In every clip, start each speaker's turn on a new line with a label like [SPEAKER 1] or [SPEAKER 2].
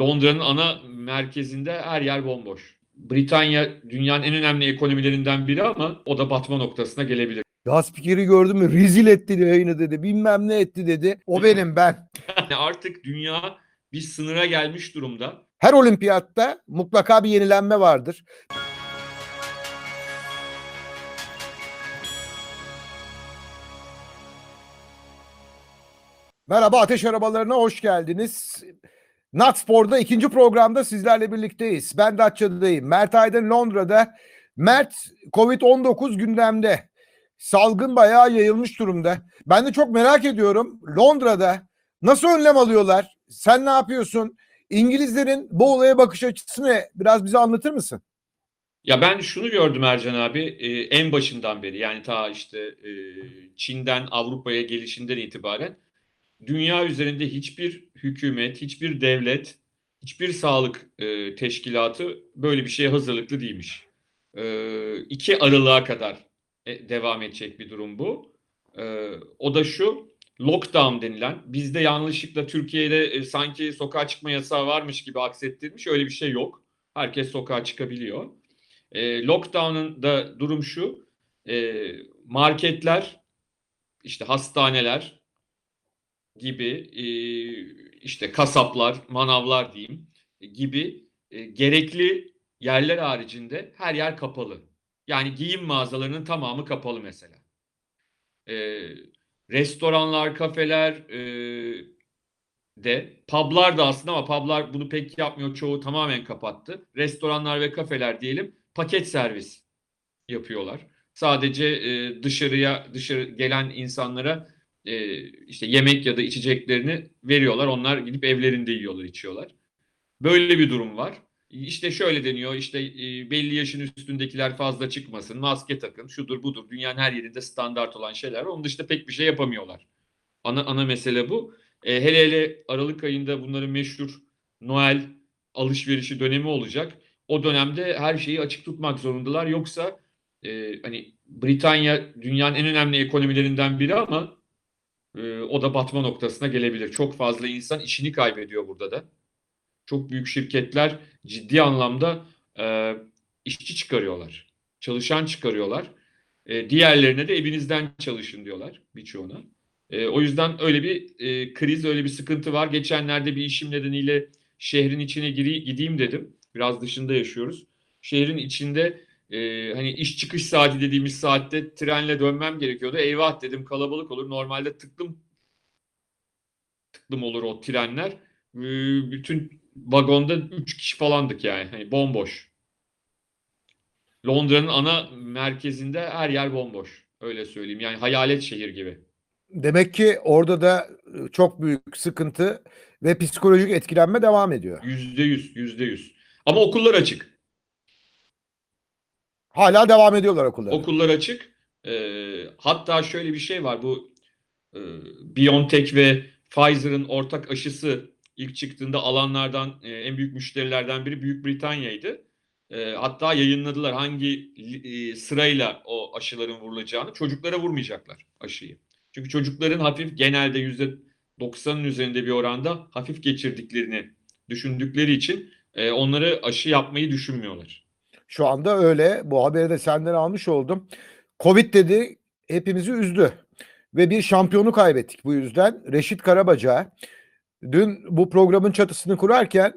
[SPEAKER 1] Londra'nın ana merkezinde her yer bomboş. Britanya dünyanın en önemli ekonomilerinden biri ama o da batma noktasına gelebilir.
[SPEAKER 2] Ya spikeri gördün mü? Rezil etti yayını dedi. Bilmem ne etti dedi. O benim ben.
[SPEAKER 1] Yani artık dünya bir sınıra gelmiş durumda.
[SPEAKER 2] Her olimpiyatta mutlaka bir yenilenme vardır. Merhaba Ateş Arabalarına hoş geldiniz. Natspor'da ikinci programda sizlerle birlikteyiz. Ben Datça'dayım. Mert Aydın Londra'da. Mert Covid-19 gündemde. Salgın bayağı yayılmış durumda. Ben de çok merak ediyorum. Londra'da nasıl önlem alıyorlar? Sen ne yapıyorsun? İngilizlerin bu olaya bakış açısı ne? Biraz bize anlatır mısın?
[SPEAKER 1] Ya ben şunu gördüm Ercan abi e, en başından beri yani ta işte e, Çin'den Avrupa'ya gelişinden itibaren dünya üzerinde hiçbir hükümet, hiçbir devlet, hiçbir sağlık e, teşkilatı böyle bir şeye hazırlıklı değilmiş. E, 2 Aralık'a kadar e, devam edecek bir durum bu. E, o da şu lockdown denilen bizde yanlışlıkla Türkiye'de e, sanki sokağa çıkma yasağı varmış gibi aksettirmiş öyle bir şey yok. Herkes sokağa çıkabiliyor. E, lockdown'un da durum şu. E, marketler, işte hastaneler gibi e, işte kasaplar, manavlar diyeyim e, gibi e, gerekli yerler haricinde her yer kapalı. Yani giyim mağazalarının tamamı kapalı mesela. E, restoranlar, kafeler e, de, publar da aslında ama publar bunu pek yapmıyor. Çoğu tamamen kapattı. Restoranlar ve kafeler diyelim paket servis yapıyorlar. Sadece e, dışarıya dışarı gelen insanlara e, işte yemek ya da içeceklerini veriyorlar. Onlar gidip evlerinde yiyorlar, içiyorlar. Böyle bir durum var. İşte şöyle deniyor işte e, belli yaşın üstündekiler fazla çıkmasın, maske takın, şudur budur. Dünyanın her yerinde standart olan şeyler. Onun dışında pek bir şey yapamıyorlar. Ana ana mesele bu. E, hele hele Aralık ayında bunların meşhur Noel alışverişi dönemi olacak. O dönemde her şeyi açık tutmak zorundalar. Yoksa e, hani Britanya dünyanın en önemli ekonomilerinden biri ama e, o da batma noktasına gelebilir. Çok fazla insan işini kaybediyor burada da. Çok büyük şirketler ciddi anlamda e, işçi çıkarıyorlar. Çalışan çıkarıyorlar. E, diğerlerine de evinizden çalışın diyorlar birçoğuna. E, o yüzden öyle bir e, kriz, öyle bir sıkıntı var. Geçenlerde bir işim nedeniyle şehrin içine giri, gideyim dedim. Biraz dışında yaşıyoruz. Şehrin içinde e, hani iş çıkış saati dediğimiz saatte trenle dönmem gerekiyordu. Eyvah dedim kalabalık olur. Normalde tıklım tıklım olur o trenler. E, bütün vagonda 3 kişi falandık yani. Hani bomboş. Londra'nın ana merkezinde her yer bomboş. Öyle söyleyeyim. Yani hayalet şehir gibi.
[SPEAKER 2] Demek ki orada da e, çok büyük sıkıntı ve psikolojik etkilenme devam ediyor.
[SPEAKER 1] Yüzde yüz, yüzde yüz. Ama okullar açık.
[SPEAKER 2] Hala devam ediyorlar okullara.
[SPEAKER 1] Okullar açık. Ee, hatta şöyle bir şey var. Bu e, BioNTech ve Pfizer'ın ortak aşısı ilk çıktığında alanlardan e, en büyük müşterilerden biri Büyük Britanya'ydı. E, hatta yayınladılar hangi e, sırayla o aşıların vurulacağını. Çocuklara vurmayacaklar aşıyı. Çünkü çocukların hafif genelde yüzde 90'ın üzerinde bir oranda hafif geçirdiklerini düşündükleri için e, onları aşı yapmayı düşünmüyorlar.
[SPEAKER 2] Şu anda öyle. Bu haberi de senden almış oldum. Covid dedi hepimizi üzdü. Ve bir şampiyonu kaybettik bu yüzden. Reşit Karabacak'a. Dün bu programın çatısını kurarken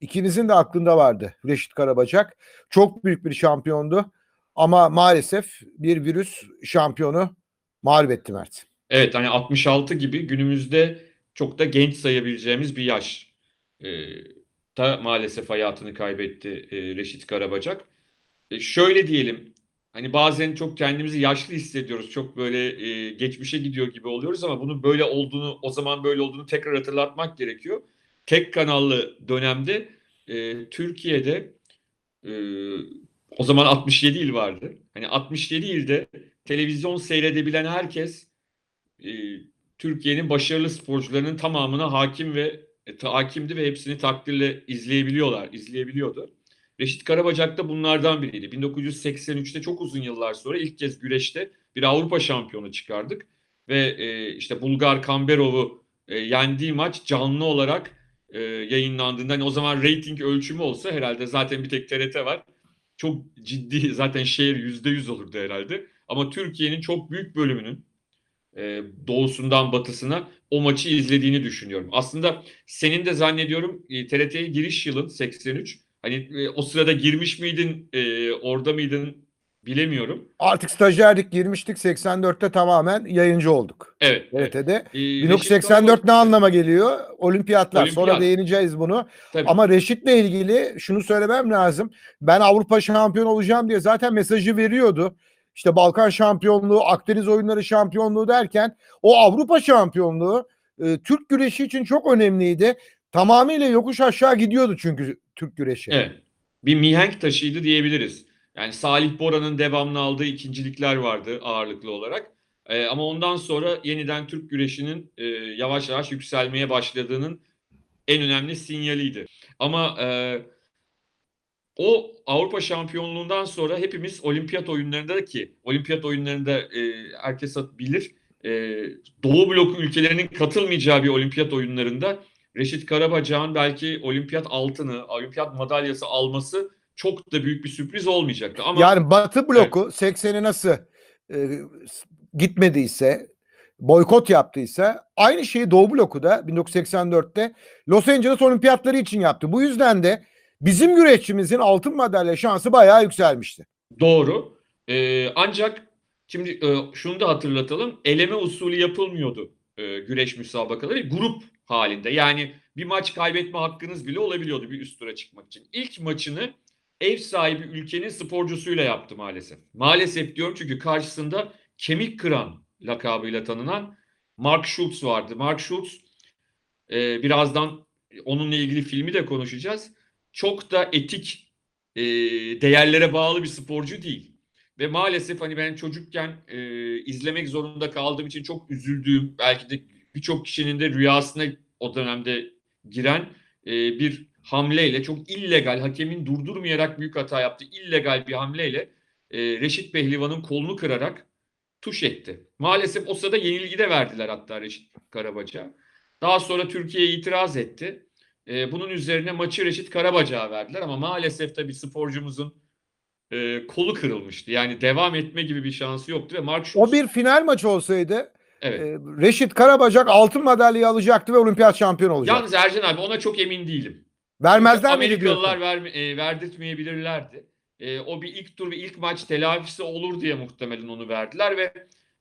[SPEAKER 2] ikinizin de aklında vardı Reşit Karabacak. Çok büyük bir şampiyondu. Ama maalesef bir virüs şampiyonu mağlup etti Mert.
[SPEAKER 1] Evet hani 66 gibi günümüzde çok da genç sayabileceğimiz bir yaş. Ee, da maalesef hayatını kaybetti e, Reşit Karabacak. E, şöyle diyelim hani bazen çok kendimizi yaşlı hissediyoruz. Çok böyle e, geçmişe gidiyor gibi oluyoruz ama bunun böyle olduğunu o zaman böyle olduğunu tekrar hatırlatmak gerekiyor. Tek kanallı dönemde e, Türkiye'de e, o zaman 67 il vardı. Hani 67 ilde televizyon seyredebilen herkes e, Türkiye'nin başarılı sporcularının tamamına hakim ve e, hakimdi ve hepsini takdirle izleyebiliyorlar, izleyebiliyordu. Reşit Karabacak da bunlardan biriydi. 1983'te çok uzun yıllar sonra ilk kez güreşte bir Avrupa şampiyonu çıkardık ve e, işte Bulgar Kamberov'u e, yendiği maç canlı olarak e, yayınlandığında hani o zaman reyting ölçümü olsa herhalde zaten bir tek TRT var. Çok ciddi zaten şehir yüzde yüz olurdu herhalde. Ama Türkiye'nin çok büyük bölümünün e, doğusundan batısına o maçı izlediğini düşünüyorum. Aslında senin de zannediyorum e, TRT'ye giriş yılın 83. Hani e, o sırada girmiş miydin, e, orada mıydın bilemiyorum.
[SPEAKER 2] Artık stajyerlik girmiştik 84'te tamamen yayıncı olduk.
[SPEAKER 1] Evet. evet.
[SPEAKER 2] TRT'de.
[SPEAKER 1] E, Reşit
[SPEAKER 2] 1984 ne anlama geliyor? Olimpiyatlar. Sonra
[SPEAKER 1] Olimpiyat.
[SPEAKER 2] değineceğiz bunu.
[SPEAKER 1] Tabii.
[SPEAKER 2] Ama Reşit'le ilgili şunu söylemem lazım. Ben Avrupa şampiyon olacağım diye zaten mesajı veriyordu. İşte Balkan şampiyonluğu, Akdeniz oyunları şampiyonluğu derken o Avrupa şampiyonluğu e, Türk güreşi için çok önemliydi. Tamamıyla yokuş aşağı gidiyordu çünkü Türk güreşi.
[SPEAKER 1] Evet. Bir mihenk taşıydı diyebiliriz. Yani Salih Bora'nın devamlı aldığı ikincilikler vardı ağırlıklı olarak. Ee, ama ondan sonra yeniden Türk güreşinin e, yavaş yavaş yükselmeye başladığının en önemli sinyaliydi. Ama e, o Avrupa şampiyonluğundan sonra hepimiz olimpiyat oyunlarında ki olimpiyat oyunlarında e, herkes bilir e, Doğu bloku ülkelerinin katılmayacağı bir olimpiyat oyunlarında Reşit Karabacak'ın belki olimpiyat altını, olimpiyat madalyası alması çok da büyük bir sürpriz olmayacaktı. Ama
[SPEAKER 2] Yani Batı bloku 80'i nasıl e, gitmediyse, boykot yaptıysa aynı şeyi Doğu bloku da 1984'te Los Angeles Olimpiyatları için yaptı. Bu yüzden de bizim güreşçimizin altın madalya şansı bayağı yükselmişti.
[SPEAKER 1] Doğru. Ee, ancak şimdi e, şunu da hatırlatalım. Eleme usulü yapılmıyordu e, güreş müsabakaları. Grup halinde. Yani bir maç kaybetme hakkınız bile olabiliyordu bir üst tura çıkmak için. İlk maçını ev sahibi ülkenin sporcusuyla yaptı maalesef. Maalesef diyorum çünkü karşısında kemik kıran lakabıyla tanınan Mark Schultz vardı. Mark Schultz e, birazdan onunla ilgili filmi de konuşacağız. Çok da etik e, değerlere bağlı bir sporcu değil. Ve maalesef hani ben çocukken e, izlemek zorunda kaldığım için çok üzüldüğüm, belki de birçok kişinin de rüyasına o dönemde giren e, bir hamleyle, çok illegal, hakemin durdurmayarak büyük hata yaptı, illegal bir hamleyle e, Reşit Pehlivan'ın kolunu kırarak tuş etti. Maalesef o sırada yenilgi de verdiler hatta Reşit Karabacak'a. Daha sonra Türkiye itiraz etti. E, bunun üzerine maçı Reşit Karabacak'a verdiler ama maalesef tabii sporcumuzun e, kolu kırılmıştı. Yani devam etme gibi bir şansı yoktu ve Schultz,
[SPEAKER 2] O bir final maçı olsaydı
[SPEAKER 1] evet.
[SPEAKER 2] e, Reşit Karabacak altın madalyayı alacaktı ve olimpiyat şampiyonu olacaktı.
[SPEAKER 1] Yalnız Ercan abi ona çok emin değilim.
[SPEAKER 2] Vermezler miydi
[SPEAKER 1] Amerikalılar verme, e, verdirtmeyebilirlerdi. E, o bir ilk tur ve ilk maç telafisi olur diye muhtemelen onu verdiler ve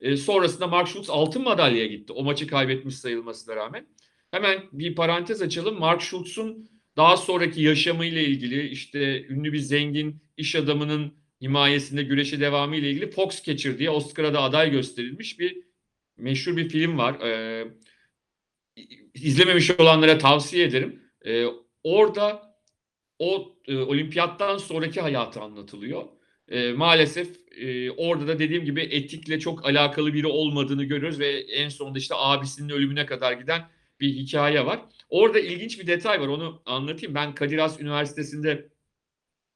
[SPEAKER 1] e, sonrasında Mark Schultz altın madalyaya gitti. O maçı kaybetmiş sayılmasına rağmen. Hemen bir parantez açalım. Mark Schultz'un daha sonraki yaşamıyla ilgili işte ünlü bir zengin iş adamının himayesinde güreşe devamı ile ilgili Foxcatcher diye Oscar'a da aday gösterilmiş bir meşhur bir film var. Ee, izlememiş olanlara tavsiye ederim. Ee, orada o e, olimpiyattan sonraki hayatı anlatılıyor. E, maalesef e, orada da dediğim gibi etikle çok alakalı biri olmadığını görüyoruz ve en sonunda işte abisinin ölümüne kadar giden bir hikaye var. Orada ilginç bir detay var onu anlatayım. Ben Kadir Has Üniversitesi'nde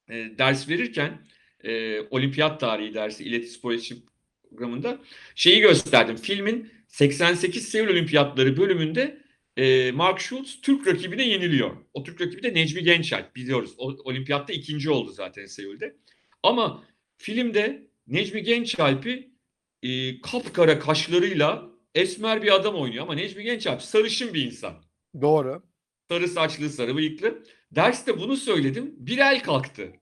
[SPEAKER 1] e, ders verirken e, olimpiyat tarihi dersi iletişim iletişim programında şeyi gösterdim. Filmin 88 Seul Olimpiyatları bölümünde e, Mark Schultz Türk rakibine yeniliyor. O Türk rakibi de Necmi Gençalp biliyoruz. O, olimpiyatta ikinci oldu zaten Seul'de. Ama filmde Necmi Gençalp'i e, kapkara kaşlarıyla esmer bir adam oynuyor. Ama Necmi Gençalp sarışın bir insan.
[SPEAKER 2] Doğru.
[SPEAKER 1] Sarı saçlı, sarı bıyıklı. Derste bunu söyledim. Bir el kalktı.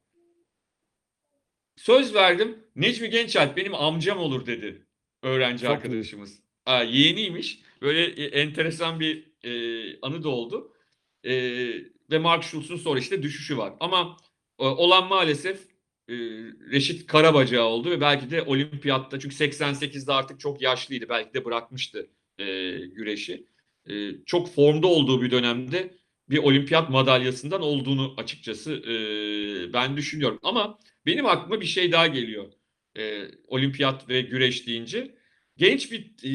[SPEAKER 1] Söz verdim. Necmi Gençalp benim amcam olur dedi öğrenci
[SPEAKER 2] Çok iyi.
[SPEAKER 1] arkadaşımız. Aa, yeğeniymiş. Böyle e, enteresan bir e, anı da oldu. E, ve Mark Schultz'un sonra işte düşüşü var. Ama e, olan maalesef e, Reşit Karabacak oldu ve belki de olimpiyatta çünkü 88'de artık çok yaşlıydı. Belki de bırakmıştı e, güreşi. E, çok formda olduğu bir dönemde bir olimpiyat madalyasından olduğunu açıkçası e, ben düşünüyorum. Ama benim aklıma bir şey daha geliyor. E, olimpiyat ve güreş deyince. Genç bir e,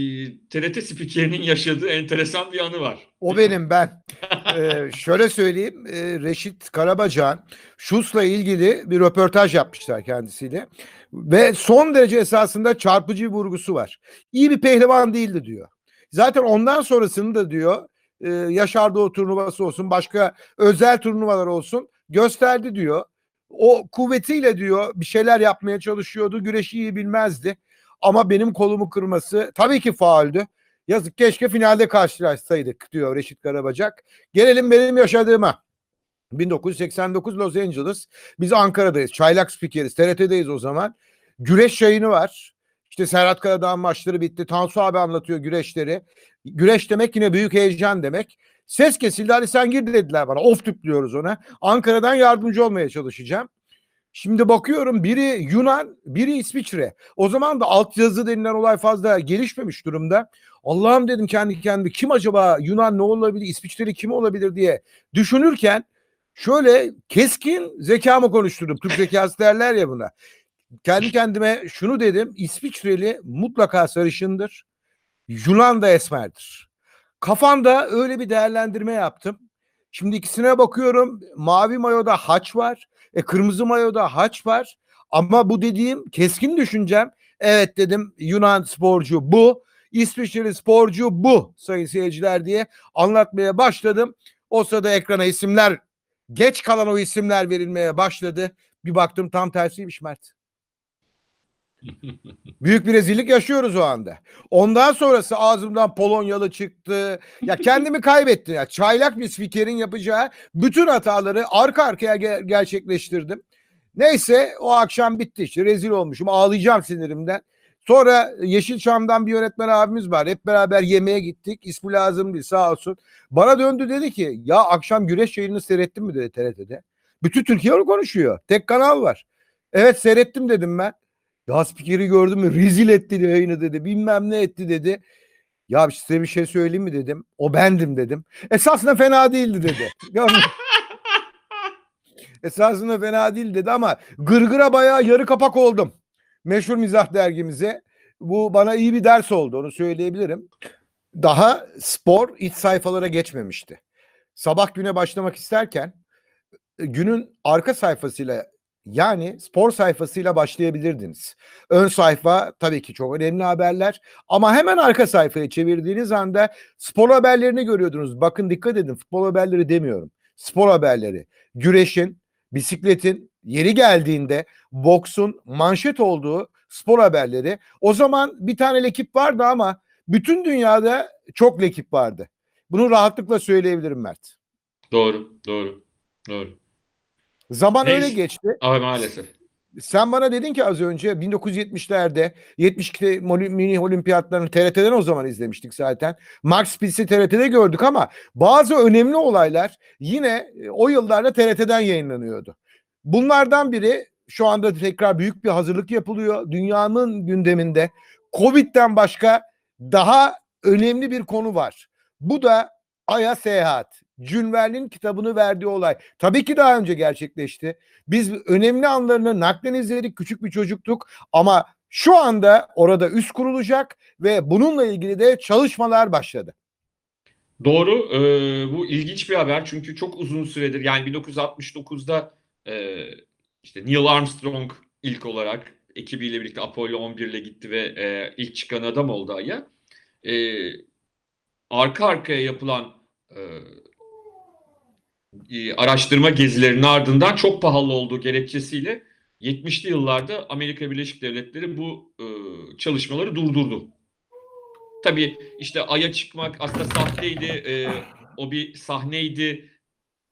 [SPEAKER 1] TRT spikerinin yaşadığı enteresan bir anı var.
[SPEAKER 2] O benim ben. Ee, şöyle söyleyeyim. e, Reşit Karabacan Şus'la ilgili bir röportaj yapmışlar kendisiyle. Ve son derece esasında çarpıcı bir vurgusu var. İyi bir pehlivan değildi diyor. Zaten ondan sonrasını da diyor e, Yaşar Doğu turnuvası olsun, başka özel turnuvalar olsun gösterdi diyor. O kuvvetiyle diyor bir şeyler yapmaya çalışıyordu. Güreşi iyi bilmezdi. Ama benim kolumu kırması tabii ki fauldü. Yazık keşke finalde karşılaşsaydık diyor Reşit Karabacak. Gelelim benim yaşadığıma. 1989 Los Angeles. Biz Ankara'dayız. Çaylak spikeriz. TRT'deyiz o zaman. Güreş yayını var. İşte Serhat Karadağ'ın maçları bitti. Tansu abi anlatıyor güreşleri. Güreş demek yine büyük heyecan demek. Ses kesildi hadi sen gir dediler bana. Of tüplüyoruz ona. Ankara'dan yardımcı olmaya çalışacağım. Şimdi bakıyorum biri Yunan, biri İsviçre. O zaman da altyazı denilen olay fazla gelişmemiş durumda. Allah'ım dedim kendi kendime kim acaba Yunan ne olabilir, İsviçreli kim olabilir diye düşünürken şöyle keskin zekamı konuşturdum. Türk zekası derler ya buna. Kendi kendime şunu dedim. İsviçreli mutlaka sarışındır. Yunan da esmerdir. Kafamda öyle bir değerlendirme yaptım. Şimdi ikisine bakıyorum. Mavi mayoda haç var. E, kırmızı mayoda haç var. Ama bu dediğim keskin düşüncem. Evet dedim Yunan sporcu bu. İsviçreli sporcu bu sayın seyirciler diye anlatmaya başladım. O sırada ekrana isimler geç kalan o isimler verilmeye başladı. Bir baktım tam tersiymiş Mert. Büyük bir rezillik yaşıyoruz o anda. Ondan sonrası ağzımdan Polonyalı çıktı. Ya kendimi kaybettim ya. Çaylak bir spikerin yapacağı bütün hataları arka arkaya ge- gerçekleştirdim. Neyse o akşam bitti işte rezil olmuşum. Ağlayacağım sinirimden. Sonra Yeşilçam'dan bir yönetmen abimiz var. Hep beraber yemeğe gittik. İsmi lazım değil sağ olsun. Bana döndü dedi ki ya akşam güreş yayını seyrettin mi dedi TRT'de. Bütün Türkiye onu konuşuyor. Tek kanal var. Evet seyrettim dedim ben. Ya spikeri gördün mü? Rezil etti yayını dedi. Bilmem ne etti dedi. Ya size bir şey söyleyeyim mi dedim. O bendim dedim. Esasında fena değildi dedi. Esasında fena değil dedi ama gırgıra bayağı yarı kapak oldum. Meşhur mizah dergimize. Bu bana iyi bir ders oldu onu söyleyebilirim. Daha spor iç sayfalara geçmemişti. Sabah güne başlamak isterken e, günün arka sayfasıyla yani spor sayfasıyla başlayabilirdiniz. Ön sayfa tabii ki çok önemli haberler ama hemen arka sayfaya çevirdiğiniz anda spor haberlerini görüyordunuz. Bakın dikkat edin futbol haberleri demiyorum. Spor haberleri, güreşin, bisikletin yeri geldiğinde boksun manşet olduğu spor haberleri. O zaman bir tane ekip vardı ama bütün dünyada çok ekip vardı. Bunu rahatlıkla söyleyebilirim Mert.
[SPEAKER 1] Doğru, doğru, doğru.
[SPEAKER 2] Zaman
[SPEAKER 1] Neyse.
[SPEAKER 2] öyle geçti.
[SPEAKER 1] Ama maalesef.
[SPEAKER 2] Sen bana dedin ki az önce 1970'lerde 72 moli- mini olimpiyatlarını TRT'den o zaman izlemiştik zaten. Max Spitz'i TRT'de gördük ama bazı önemli olaylar yine e, o yıllarda TRT'den yayınlanıyordu. Bunlardan biri şu anda tekrar büyük bir hazırlık yapılıyor. Dünyanın gündeminde Covid'den başka daha önemli bir konu var. Bu da Ay'a seyahat. Jules kitabını verdiği olay. Tabii ki daha önce gerçekleşti. Biz önemli anlarını naklen izledik. Küçük bir çocuktuk ama şu anda orada üst kurulacak ve bununla ilgili de çalışmalar başladı.
[SPEAKER 1] Doğru. Ee, bu ilginç bir haber çünkü çok uzun süredir yani 1969'da e, işte Neil Armstrong ilk olarak ekibiyle birlikte Apollo 11 ile gitti ve e, ilk çıkan adam oldu Ay'a. E, arka arkaya yapılan e, e, araştırma gezilerinin ardından çok pahalı olduğu gerekçesiyle 70'li yıllarda Amerika Birleşik Devletleri bu e, çalışmaları durdurdu. Tabii işte Ay'a çıkmak aslında sahteydi, e, o bir sahneydi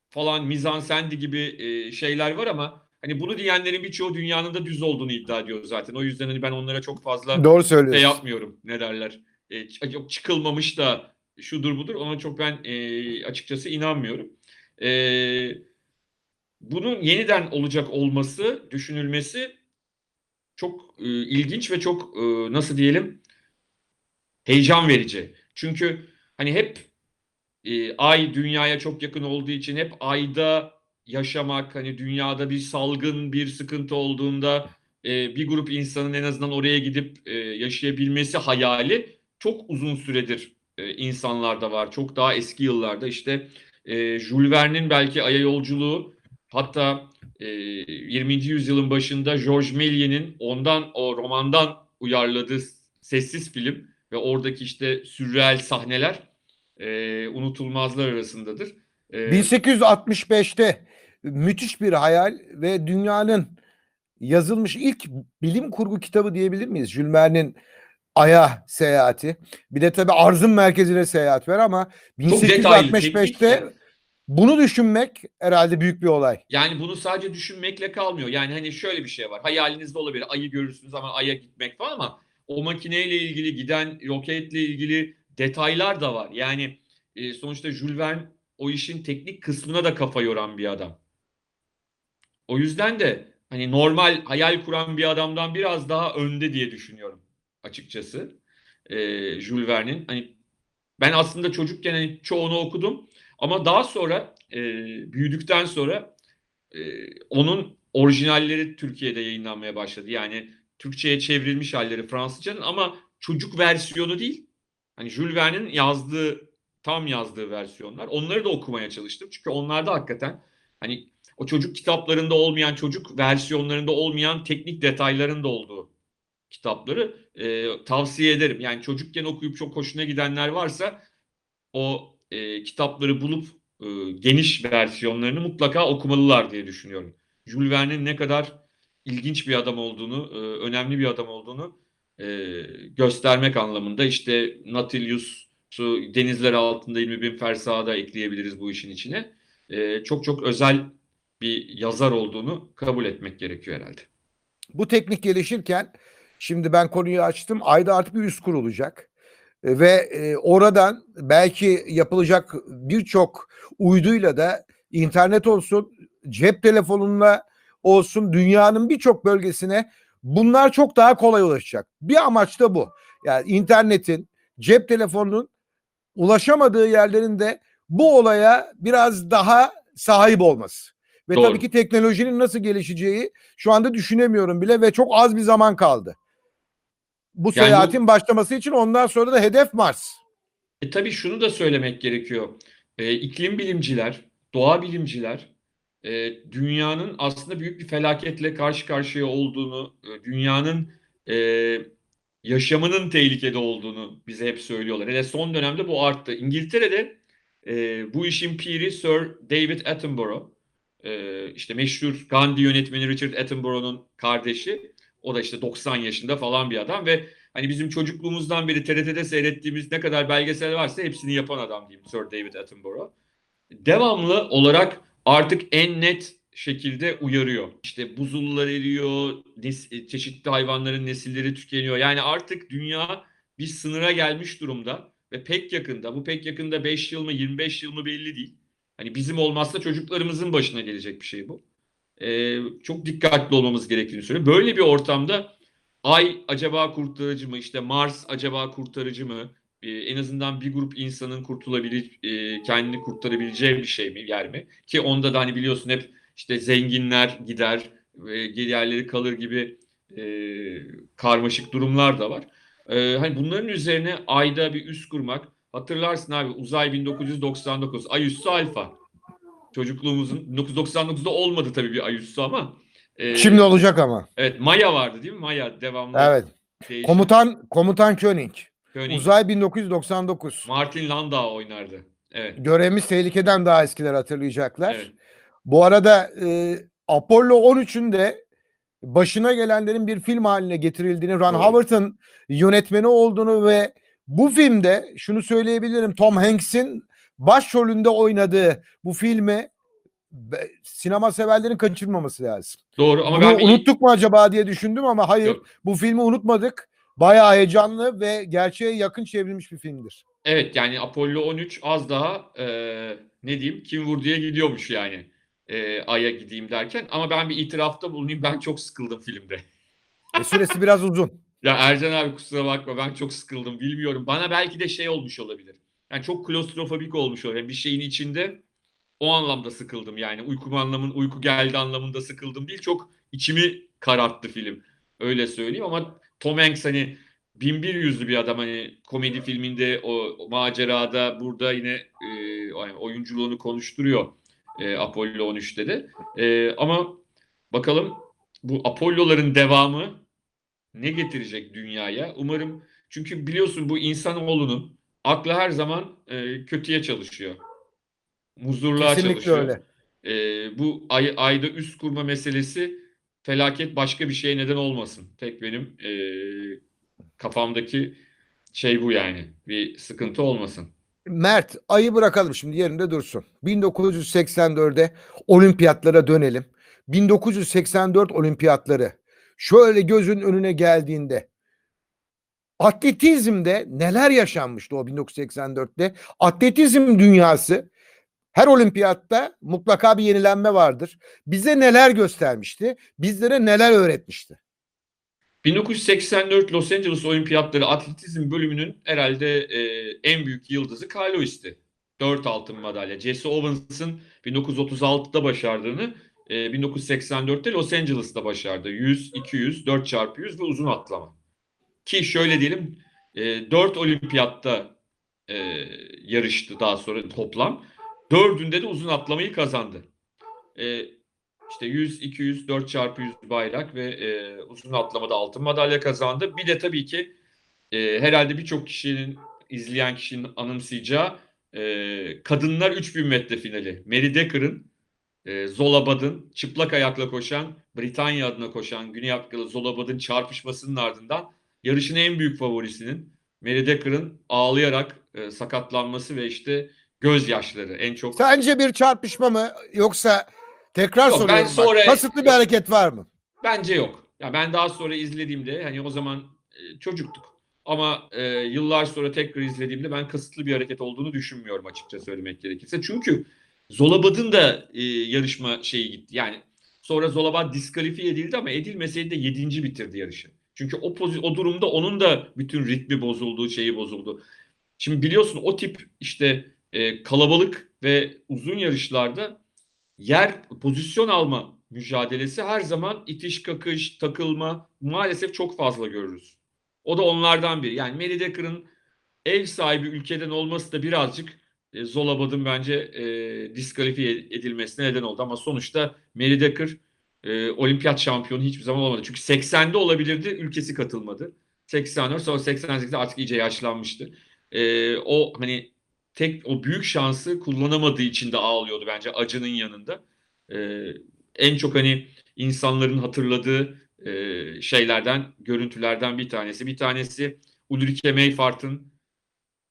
[SPEAKER 1] falan, mizansendi gibi e, şeyler var ama hani bunu diyenlerin birçoğu dünyanın da düz olduğunu iddia ediyor zaten. O yüzden hani ben onlara çok fazla
[SPEAKER 2] Doğru
[SPEAKER 1] şey yapmıyorum. Ne derler? E, çıkılmamış da şudur budur. Ona çok ben e, açıkçası inanmıyorum. E, bunun yeniden olacak olması, düşünülmesi çok e, ilginç ve çok e, nasıl diyelim heyecan verici. Çünkü hani hep e, ay dünyaya çok yakın olduğu için hep ayda yaşamak hani dünyada bir salgın bir sıkıntı olduğunda e, bir grup insanın en azından oraya gidip e, yaşayabilmesi hayali çok uzun süredir e, insanlarda var. Çok daha eski yıllarda işte e, Jules Verne'in belki Ay'a yolculuğu hatta e, 20. yüzyılın başında Georges Méliès'in ondan o romandan uyarladığı sessiz film ve oradaki işte sürreal sahneler e, unutulmazlar arasındadır. E,
[SPEAKER 2] 1865'te müthiş bir hayal ve dünyanın yazılmış ilk bilim kurgu kitabı diyebilir miyiz? Jules Verne'in Ay'a seyahati. Bir de tabii arzın merkezine seyahat var ama
[SPEAKER 1] Çok detaylı, teknik
[SPEAKER 2] 1865'te
[SPEAKER 1] yani.
[SPEAKER 2] bunu düşünmek herhalde büyük bir olay.
[SPEAKER 1] Yani bunu sadece düşünmekle kalmıyor. Yani hani şöyle bir şey var. Hayalinizde olabilir. Ayı görürsünüz ama Ay'a gitmek falan ama o makineyle ilgili giden roketle ilgili detaylar da var. Yani e, sonuçta Jules Verne o işin teknik kısmına da kafa yoran bir adam. O yüzden de hani normal hayal kuran bir adamdan biraz daha önde diye düşünüyorum açıkçası. E, Jules Verne'in hani ben aslında çocukken hani çoğunu okudum ama daha sonra e, büyüdükten sonra e, onun orijinalleri Türkiye'de yayınlanmaya başladı. Yani Türkçe'ye çevrilmiş halleri Fransızcanın ama çocuk versiyonu değil. Hani Jules Verne'in yazdığı tam yazdığı versiyonlar. Onları da okumaya çalıştım. Çünkü onlarda hakikaten hani o çocuk kitaplarında olmayan, çocuk versiyonlarında olmayan teknik detayların da olduğu kitapları e, tavsiye ederim. Yani çocukken okuyup çok hoşuna gidenler varsa o e, kitapları bulup e, geniş versiyonlarını mutlaka okumalılar diye düşünüyorum. Jules Verne'in ne kadar ilginç bir adam olduğunu, e, önemli bir adam olduğunu e, göstermek anlamında işte Nautilus'u denizler altında 20 bin fersaha da ekleyebiliriz bu işin içine. E, çok çok özel bir yazar olduğunu kabul etmek gerekiyor herhalde.
[SPEAKER 2] Bu teknik gelişirken şimdi ben konuyu açtım. Ayda artık bir üst kurulacak. E, Ve e, oradan belki yapılacak birçok uyduyla da internet olsun, cep telefonunla olsun dünyanın birçok bölgesine bunlar çok daha kolay ulaşacak. Bir amaç da bu. Yani internetin, cep telefonunun ulaşamadığı yerlerin de bu olaya biraz daha sahip olması. Ve
[SPEAKER 1] Doğru.
[SPEAKER 2] tabii ki teknolojinin nasıl gelişeceği şu anda düşünemiyorum bile ve çok az bir zaman kaldı. Bu
[SPEAKER 1] Yani
[SPEAKER 2] seyahatin başlaması için ondan sonra da hedef Mars.
[SPEAKER 1] E tabii şunu da söylemek gerekiyor. E, iklim bilimciler, doğa bilimciler e, dünyanın aslında büyük bir felaketle karşı karşıya olduğunu, e, dünyanın e, yaşamının tehlikede olduğunu bize hep söylüyorlar. Hele son dönemde bu arttı. İngiltere'de e, bu işin piri Sir David Attenborough, e, işte meşhur Gandhi yönetmeni Richard Attenborough'un kardeşi. O da işte 90 yaşında falan bir adam ve hani bizim çocukluğumuzdan beri TRT'de seyrettiğimiz ne kadar belgesel varsa hepsini yapan adam diyeyim Sir David Attenborough. Devamlı olarak artık en net şekilde uyarıyor. İşte buzullar eriyor, nes- çeşitli hayvanların nesilleri tükeniyor. Yani artık dünya bir sınıra gelmiş durumda ve pek yakında, bu pek yakında 5 yıl mı 25 yıl mı belli değil. Hani bizim olmazsa çocuklarımızın başına gelecek bir şey bu. Ee, çok dikkatli olmamız gerektiğini söylüyor. Böyle bir ortamda Ay acaba kurtarıcı mı? İşte Mars acaba kurtarıcı mı? Ee, en azından bir grup insanın kurtulabilir, e, kendini kurtarabileceği bir şey mi, yer mi? Ki onda da hani biliyorsun hep işte zenginler gider, ve diğerleri kalır gibi e, karmaşık durumlar da var. E, hani bunların üzerine ayda bir üs kurmak, hatırlarsın abi Uzay 1999, ay üssü alfa. Çocukluğumuzun 1999'da olmadı tabii bir ay üssü ama. e,
[SPEAKER 2] Şimdi olacak ama.
[SPEAKER 1] Evet Maya vardı değil mi? Maya devamlı.
[SPEAKER 2] Evet.
[SPEAKER 1] değişen.
[SPEAKER 2] Komutan Komutan König.
[SPEAKER 1] König.
[SPEAKER 2] Uzay 1999.
[SPEAKER 1] Martin Landau oynardı. Evet.
[SPEAKER 2] Görevimiz tehlikeden daha eskiler hatırlayacaklar.
[SPEAKER 1] Evet.
[SPEAKER 2] Bu arada e, Apollo 13'ün de başına gelenlerin bir film haline getirildiğini, Ron
[SPEAKER 1] Doğru.
[SPEAKER 2] Howard'ın yönetmeni olduğunu ve bu filmde şunu söyleyebilirim Tom Hanks'in başrolünde oynadığı bu filmi sinema severlerin kaçırmaması lazım.
[SPEAKER 1] Doğru ama
[SPEAKER 2] Bunu
[SPEAKER 1] ben
[SPEAKER 2] unuttuk mu acaba diye düşündüm ama hayır
[SPEAKER 1] Yok.
[SPEAKER 2] bu filmi unutmadık. Bayağı heyecanlı ve gerçeğe yakın çevrilmiş bir filmdir.
[SPEAKER 1] Evet yani Apollo 13 az daha e, ne diyeyim kim vurduya gidiyormuş yani e, Ay'a gideyim derken. Ama ben bir itirafta bulunayım ben çok sıkıldım filmde.
[SPEAKER 2] E, süresi biraz uzun.
[SPEAKER 1] Ya Ercan abi kusura bakma ben çok sıkıldım bilmiyorum. Bana belki de şey olmuş olabilir. Yani çok klostrofobik olmuş olabilir. Yani bir şeyin içinde o anlamda sıkıldım yani. Uykum anlamın uyku geldi anlamında sıkıldım değil. Çok içimi kararttı film. Öyle söyleyeyim ama Tom Hanks hani bin bir yüzlü bir adam hani komedi filminde o, o macerada burada yine e, oyunculuğunu konuşturuyor e, Apollo 13'te de. E, ama bakalım bu Apollo'ların devamı ne getirecek dünyaya? Umarım çünkü biliyorsun bu insanoğlunun aklı her zaman e, kötüye çalışıyor. Muzurluğa
[SPEAKER 2] Kesinlikle
[SPEAKER 1] çalışıyor.
[SPEAKER 2] öyle.
[SPEAKER 1] E, bu ay, ayda üst kurma meselesi felaket başka bir şeye neden olmasın. Tek benim e, kafamdaki şey bu yani. Bir sıkıntı olmasın.
[SPEAKER 2] Mert ayı bırakalım şimdi yerinde dursun. 1984'e olimpiyatlara dönelim. 1984 olimpiyatları şöyle gözün önüne geldiğinde atletizmde neler yaşanmıştı o 1984'te? Atletizm dünyası her olimpiyatta mutlaka bir yenilenme vardır. Bize neler göstermişti? Bizlere neler öğretmişti?
[SPEAKER 1] 1984 Los Angeles Olimpiyatları atletizm bölümünün herhalde e, en büyük yıldızı Carl Lewis'ti. 4 altın madalya. Jesse Owens'ın 1936'da başardığını e, 1984'te Los Angeles'ta başardı. 100, 200, 4 çarpı 100 ve uzun atlama. Ki şöyle diyelim e, 4 olimpiyatta e, yarıştı daha sonra toplam. Dördünde de uzun atlamayı kazandı. E, işte 100, 200, 4 çarpı 100 bayrak ve e, uzun atlamada altın madalya kazandı. Bir de tabii ki e, herhalde birçok kişinin izleyen kişinin anımsayacağı e, kadınlar 3000 metre finali. Mary Decker'ın e, Zola çıplak ayakla koşan, Britanya adına koşan Güney Afrikalı Zola Bad'ın çarpışmasının ardından yarışın en büyük favorisinin Mary Decker'ın ağlayarak e, sakatlanması ve işte gözyaşları en çok
[SPEAKER 2] Sence bir çarpışma mı yoksa tekrar
[SPEAKER 1] Yok, ben
[SPEAKER 2] soruyorum. bak,
[SPEAKER 1] sonra-
[SPEAKER 2] kasıtlı bir hareket var mı?
[SPEAKER 1] Bence yok. Ya ben daha sonra izlediğimde hani o zaman e, çocuktuk. Ama e, yıllar sonra tekrar izlediğimde ben kasıtlı bir hareket olduğunu düşünmüyorum açıkça söylemek gerekirse. Çünkü Zolabad'ın da e, yarışma şeyi gitti. Yani sonra Zolabad diskalifiye edildi ama edilmeseydi de 7. bitirdi yarışı. Çünkü o o durumda onun da bütün ritmi bozuldu, şeyi bozuldu. Şimdi biliyorsun o tip işte e, kalabalık ve uzun yarışlarda yer pozisyon alma mücadelesi her zaman itiş kakış, takılma maalesef çok fazla görürüz. O da onlardan biri. Yani Mary Decker'ın ev sahibi ülkeden olması da birazcık e, Zolabad'ın bence e, diskalifiye edilmesine neden oldu. Ama sonuçta Mary Decker e, olimpiyat şampiyonu hiçbir zaman olamadı. Çünkü 80'de olabilirdi, ülkesi katılmadı. 84 sonra 88'de artık iyice yaşlanmıştı. E, o hani tek o büyük şansı kullanamadığı için de ağlıyordu bence acının yanında. E, en çok hani insanların hatırladığı e, şeylerden, görüntülerden bir tanesi. Bir tanesi Ulrike Meyfart'ın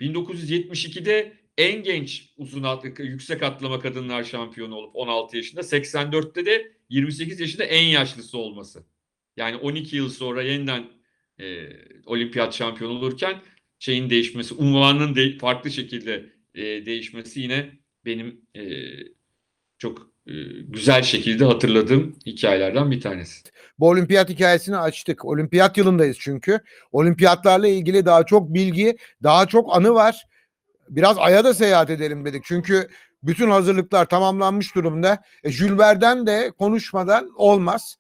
[SPEAKER 1] 1972'de en genç uzun atlı, yüksek atlama kadınlar şampiyonu olup 16 yaşında. 84'te de 28 yaşında en yaşlısı olması. Yani 12 yıl sonra yeniden e, olimpiyat şampiyonu olurken şeyin değişmesi, unvanının de, farklı şekilde e, değişmesi yine benim e, çok e, güzel şekilde hatırladığım hikayelerden bir tanesi.
[SPEAKER 2] Bu olimpiyat hikayesini açtık. Olimpiyat yılındayız çünkü. Olimpiyatlarla ilgili daha çok bilgi, daha çok anı var. Biraz Ay'a da seyahat edelim dedik. Çünkü bütün hazırlıklar tamamlanmış durumda. E, Jules Verne'den de konuşmadan olmaz.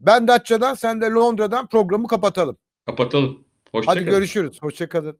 [SPEAKER 2] Ben Datça'dan, sen de Londra'dan programı kapatalım.
[SPEAKER 1] Kapatalım. Hoşça
[SPEAKER 2] Hadi
[SPEAKER 1] kalın.
[SPEAKER 2] görüşürüz. Hoşçakalın.